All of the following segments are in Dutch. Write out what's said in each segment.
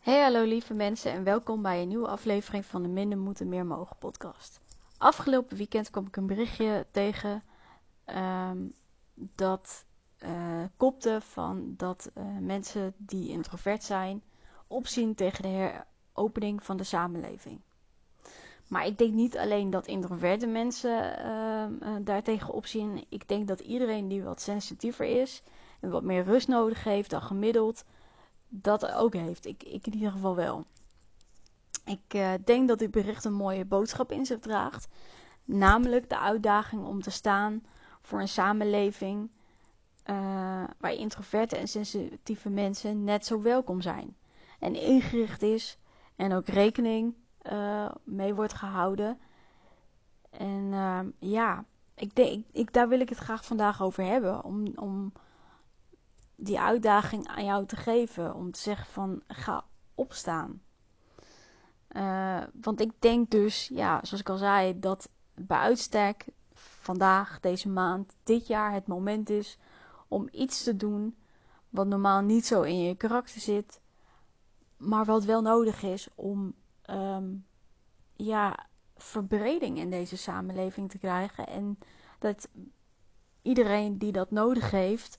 Hey hallo lieve mensen en welkom bij een nieuwe aflevering van de Minder Moeten Meer Mogen podcast. Afgelopen weekend kwam ik een berichtje tegen ehm, dat uh, kopte van dat uh, mensen die introvert zijn opzien tegen de heropening van de samenleving. Maar ik denk niet alleen dat introverte mensen uh, daartegen opzien. Ik denk dat iedereen die wat sensitiever is en wat meer rust nodig heeft dan gemiddeld, dat ook heeft. Ik, ik in ieder geval wel. Ik uh, denk dat dit bericht een mooie boodschap in zich draagt. Namelijk de uitdaging om te staan voor een samenleving uh, waar introverte en sensitieve mensen net zo welkom zijn. En ingericht is en ook rekening uh, mee wordt gehouden. En ja, ik denk, ik, daar wil ik het graag vandaag over hebben. Om, om die uitdaging aan jou te geven. Om te zeggen van ga opstaan. Uh, want ik denk dus, ja, zoals ik al zei, dat bij uitstek vandaag, deze maand, dit jaar het moment is om iets te doen wat normaal niet zo in je karakter zit, maar wat wel nodig is om um, ja, verbreding in deze samenleving te krijgen. En dat iedereen die dat nodig heeft,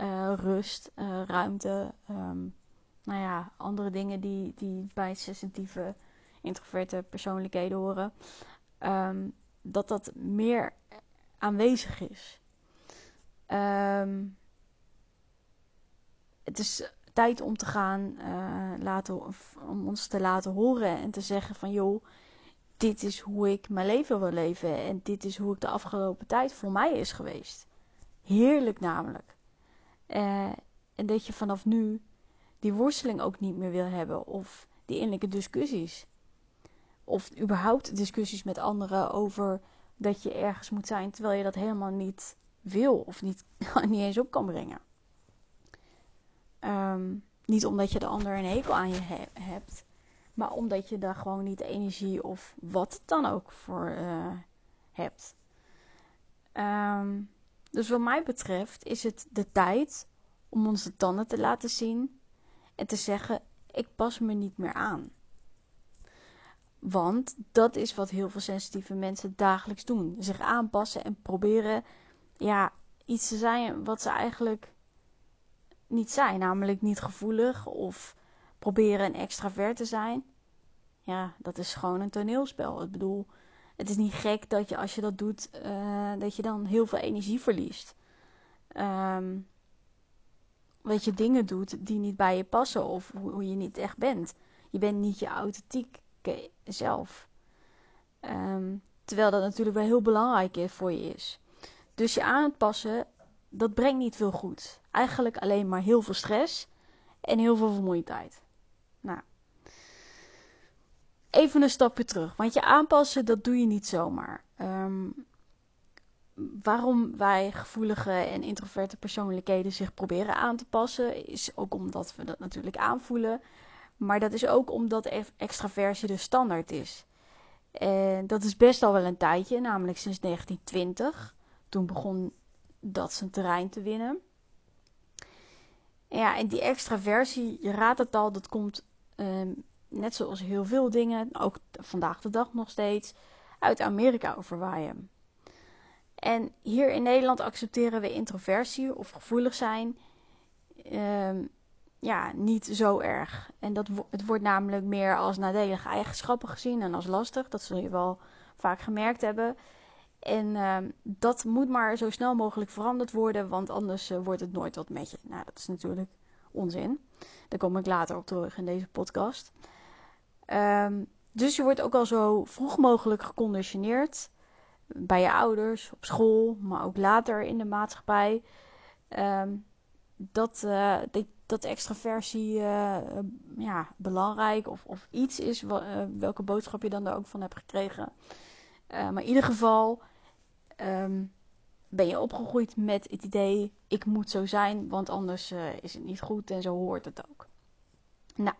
uh, rust, uh, ruimte, um, nou ja, andere dingen die, die bij sensitieve, introverte persoonlijkheden horen, um, dat dat meer aanwezig is. Um, het is tijd om te gaan uh, laten, om ons te laten horen en te zeggen van joh, dit is hoe ik mijn leven wil leven en dit is hoe ik de afgelopen tijd voor mij is geweest. Heerlijk namelijk. Uh, en dat je vanaf nu die worsteling ook niet meer wil hebben. Of die innerlijke discussies. Of überhaupt discussies met anderen over dat je ergens moet zijn terwijl je dat helemaal niet wil of niet, niet eens op kan brengen. Um, niet omdat je de ander een hekel aan je he hebt, maar omdat je daar gewoon niet de energie of wat dan ook voor uh, hebt. Um, dus wat mij betreft is het de tijd om onze tanden te laten zien en te zeggen: ik pas me niet meer aan. Want dat is wat heel veel sensitieve mensen dagelijks doen: zich aanpassen en proberen ja, iets te zijn wat ze eigenlijk niet zijn, namelijk niet gevoelig of proberen een extravert te zijn. Ja, dat is gewoon een toneelspel. Ik bedoel, het is niet gek dat je als je dat doet, uh, dat je dan heel veel energie verliest. Dat je dingen doet die niet bij je passen of hoe je niet echt bent. Je bent niet je authentiek zelf. Um, terwijl dat natuurlijk wel heel belangrijk voor je is. Dus je aan het passen, dat brengt niet veel goed. Eigenlijk alleen maar heel veel stress en heel veel vermoeidheid. Even een stapje terug. Want je aanpassen, dat doe je niet zomaar. Um, waarom wij gevoelige en introverte persoonlijkheden zich proberen aan te passen, is ook omdat we dat natuurlijk aanvoelen. Maar dat is ook omdat extraversie de standaard is. En dat is best al wel een tijdje, namelijk sinds 1920. Toen begon dat zijn terrein te winnen. Ja, en die extraversie, je raadt het al, dat komt um, net zoals heel veel dingen, ook vandaag de dag nog steeds, uit Amerika overwaaien. En hier in Nederland accepteren we introversie of gevoelig zijn um, ja, niet zo erg. En dat, het wordt namelijk meer als nadelige eigenschappen gezien en als lastig. Dat zul je wel vaak gemerkt hebben. En um, dat moet maar zo snel mogelijk veranderd worden, want anders uh, wordt het nooit wat met je. Nou, dat is natuurlijk onzin. Daar kom ik later op terug in deze podcast. Um, dus je wordt ook al zo vroeg mogelijk geconditioneerd bij je ouders, op school, maar ook later in de maatschappij. Um, dat, uh, dat, extraversie uh, ja, belangrijk of, of iets is, uh, welke boodschap je dan er ook van hebt gekregen. maar in ieder geval um, ben je opgegroeid met het idee: ik moet zo zijn, want anders is het niet goed en zo hoort het ook. Nou.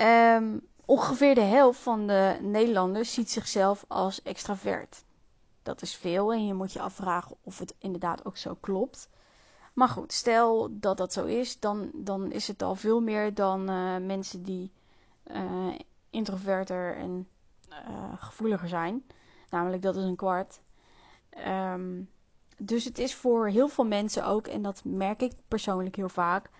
Um, Ongeveer de helft van de Nederlanders ziet zichzelf als extravert. Dat is veel en je moet je afvragen of het inderdaad ook zo klopt. Maar goed, stel dat dat zo is, dan, dan is het al veel meer dan uh, mensen die uh, introverter en uh, gevoeliger zijn. Namelijk, dat is een kwart. Um, dus het is voor heel veel mensen ook, en dat merk ik persoonlijk heel vaak,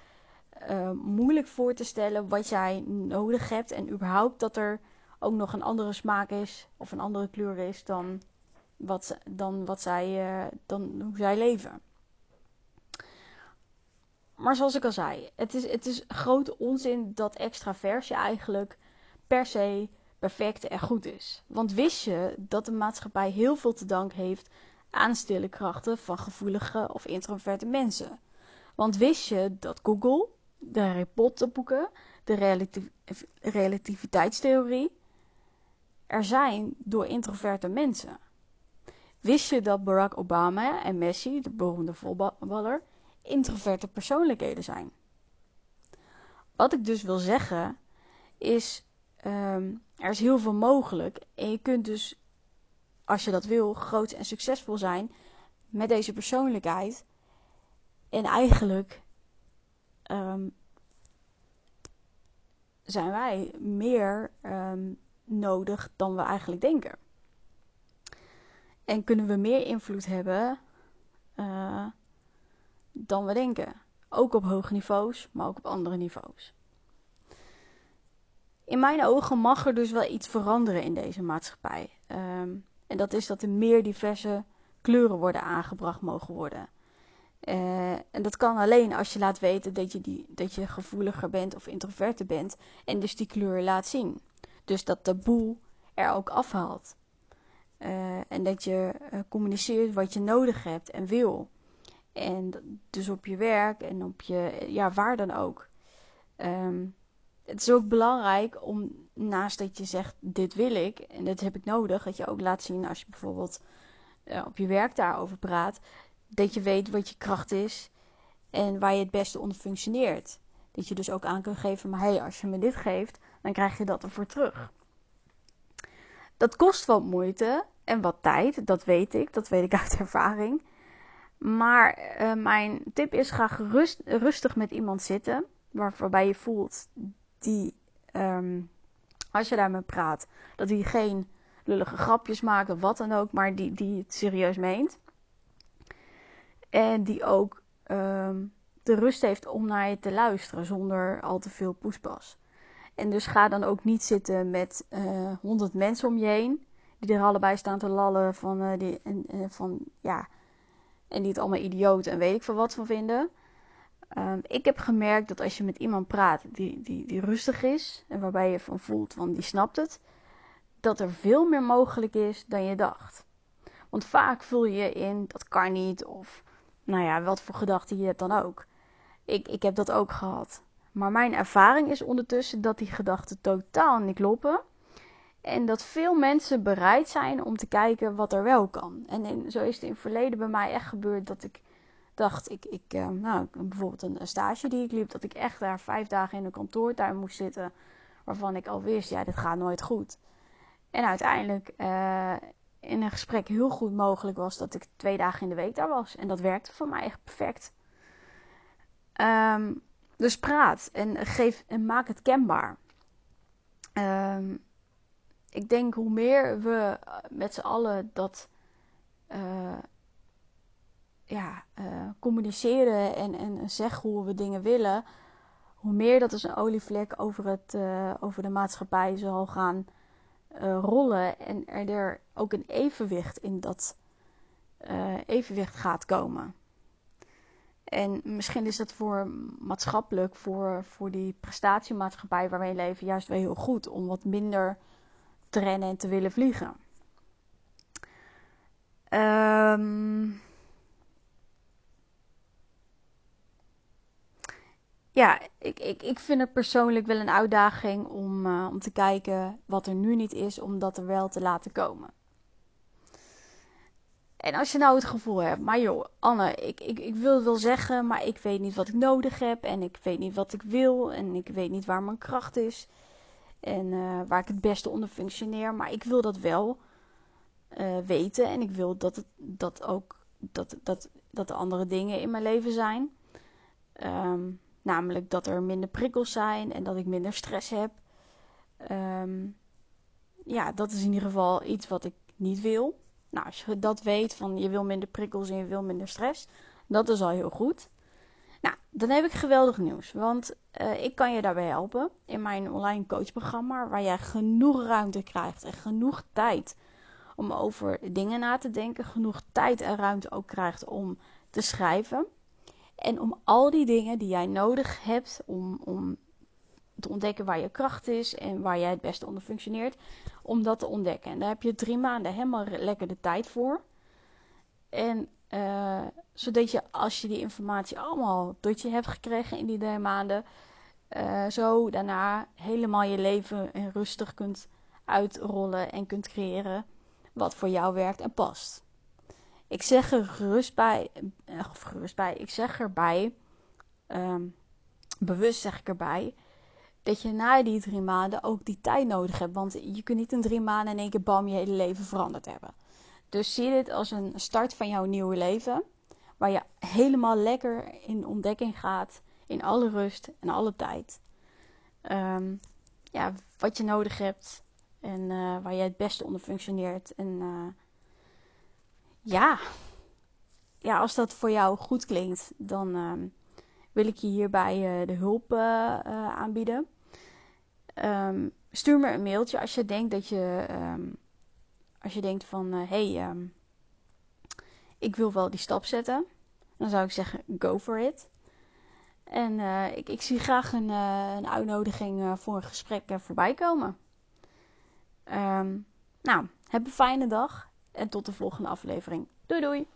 moeilijk voor te stellen wat jij nodig hebt. En überhaupt dat er ook nog een andere smaak is of een andere kleur is dan wat, dan wat zij, dan hoe zij leven. Maar zoals ik al zei, het is, het is grote onzin dat extraversie eigenlijk per se perfect en goed is. Want wist je dat de maatschappij heel veel te danken heeft aan stille krachten van gevoelige of introverte mensen? Want wist je dat Google, de Harry Potter boeken, de relativ relativiteitstheorie er zijn door introverte mensen? Wist je dat Barack Obama en Messi, de beroemde voetballer, introverte persoonlijkheden zijn. Wat ik dus wil zeggen is, um, er is heel veel mogelijk en je kunt dus, als je dat wil, groot en succesvol zijn met deze persoonlijkheid. En eigenlijk um, zijn wij meer um, nodig dan we eigenlijk denken. En kunnen we meer invloed hebben uh, dan we denken. Ook op hoge niveaus, maar ook op andere niveaus. In mijn ogen mag er dus wel iets veranderen in deze maatschappij. Um, en dat is dat er meer diverse kleuren worden aangebracht mogen worden. Uh, en dat kan alleen als je laat weten dat je, die, dat je gevoeliger bent of introverter bent. En dus die kleur laat zien. Dus dat taboe er ook afhaalt. Uh, en dat je uh, communiceert wat je nodig hebt en wil. En dus op je werk en op je, ja, waar dan ook. Um, het is ook belangrijk om naast dat je zegt: Dit wil ik en dit heb ik nodig, dat je ook laat zien als je bijvoorbeeld op je werk daarover praat, dat je weet wat je kracht is en waar je het beste onder functioneert. Dat je dus ook aan kunt geven: Maar hé, hey, als je me dit geeft, dan krijg je dat ervoor terug. Dat kost wat moeite en wat tijd, dat weet ik, dat weet ik uit ervaring. Maar uh, mijn tip is: ga gerust, rustig met iemand zitten. Waar, waarbij je voelt die, um, als je daarmee praat, dat hij geen lullige grapjes maakt of wat dan ook, maar die, die het serieus meent. En die ook um, de rust heeft om naar je te luisteren zonder al te veel poespas. En dus ga dan ook niet zitten met uh, honderd mensen om je heen. Die er allebei staan te lallen van, uh, die, en, uh, van ja, en die het allemaal idioot en weet ik veel wat van vinden. Um, ik heb gemerkt dat als je met iemand praat die, die, die rustig is en waarbij je van voelt, van die snapt het, dat er veel meer mogelijk is dan je dacht. Want vaak vul je in, dat kan niet, of nou ja, wat voor gedachten je hebt dan ook. Ik, ik heb dat ook gehad. Maar mijn ervaring is ondertussen dat die gedachten totaal niet kloppen. En dat veel mensen bereid zijn om te kijken wat er wel kan. En zo is het in het verleden bij mij echt gebeurd dat ik dacht, ik, ik uh, nou, bijvoorbeeld een, stage die ik liep, dat ik echt daar vijf dagen in een kantoortuin moest zitten. Waarvan ik al wist, ja, dit gaat nooit goed. En uiteindelijk uh, in een gesprek heel goed mogelijk was dat ik twee dagen in de week daar was. En dat werkte voor mij echt perfect. Um, dus praat en, geef, en maak het kenbaar. Um, ik denk hoe meer we eh, met z'n allen dat uh, ja, uh, communiceren en, en zeggen hoe we dingen willen, hoe meer dat als een olievlek over, het, uh, over de maatschappij zal gaan rollen en er, ook een evenwicht in dat evenwicht gaat komen. En misschien is dat voor maatschappelijk, voor, voor die prestatiemaatschappij waar wij leven, juist wel heel goed om wat minder te rennen en te willen vliegen. Um, ja, ik, ik, ik vind het persoonlijk wel een uitdaging om, uh, om te kijken wat er nu niet is, om dat er wel te laten komen. En als je nou het gevoel hebt, maar joh, Anne, ik, ik, ik wil het wel zeggen, maar ik weet niet wat ik nodig heb en ik weet niet wat ik wil en ik weet niet waar mijn kracht is en uh, waar ik het beste onder functioneer. Maar ik wil dat wel uh, weten en ik wil dat het dat ook dat, dat dat er andere dingen in mijn leven zijn. Ehm, namelijk dat er minder prikkels zijn en dat ik minder stress heb. Ehm, ja, dat is in ieder geval iets wat ik niet wil. Nou, als je dat weet van je wil minder prikkels en je wil minder stress, dat is al heel goed. Nou, dan heb ik geweldig nieuws. Want uh, ik kan je daarbij helpen in mijn online coachprogramma, waar jij genoeg ruimte krijgt en genoeg tijd om over dingen na te denken, genoeg tijd en ruimte ook krijgt om te schrijven. En om al die dingen die jij nodig hebt om, om te ontdekken waar je kracht is en waar jij het beste onder functioneert, om dat te ontdekken. En daar heb je drie maanden helemaal lekker de tijd voor. En uh, zodat je als je die informatie allemaal tot je hebt gekregen in die drie maanden, uh, zo daarna helemaal je leven en rustig kunt uitrollen en kunt creëren wat voor jou werkt en past. Ik zeg er gerust bij, eh, of gerust bij, ik zeg erbij, um, bewust zeg ik erbij, dat je na die drie maanden ook die tijd nodig hebt. Want je kunt niet in drie maanden in één keer bam je hele leven veranderd hebben. Dus zie dit als een start van jouw nieuwe leven. Waar je helemaal lekker in ontdekking gaat. In alle rust en alle tijd. Um, ja, wat je nodig hebt. En uh, waar je het beste onder functioneert. En uh, ja. ja, als dat voor jou goed klinkt, dan uh, wil ik je hierbij uh, de hulp aanbieden. Um, stuur me een mailtje als je denkt dat je. Um, als je denkt van hey, ik wil wel die stap zetten. Dan zou ik zeggen, go for it. En ik, ik, zie graag een, een uitnodiging voor een gesprek voorbij komen. nou, heb een fijne dag en tot de volgende aflevering. Doei doei!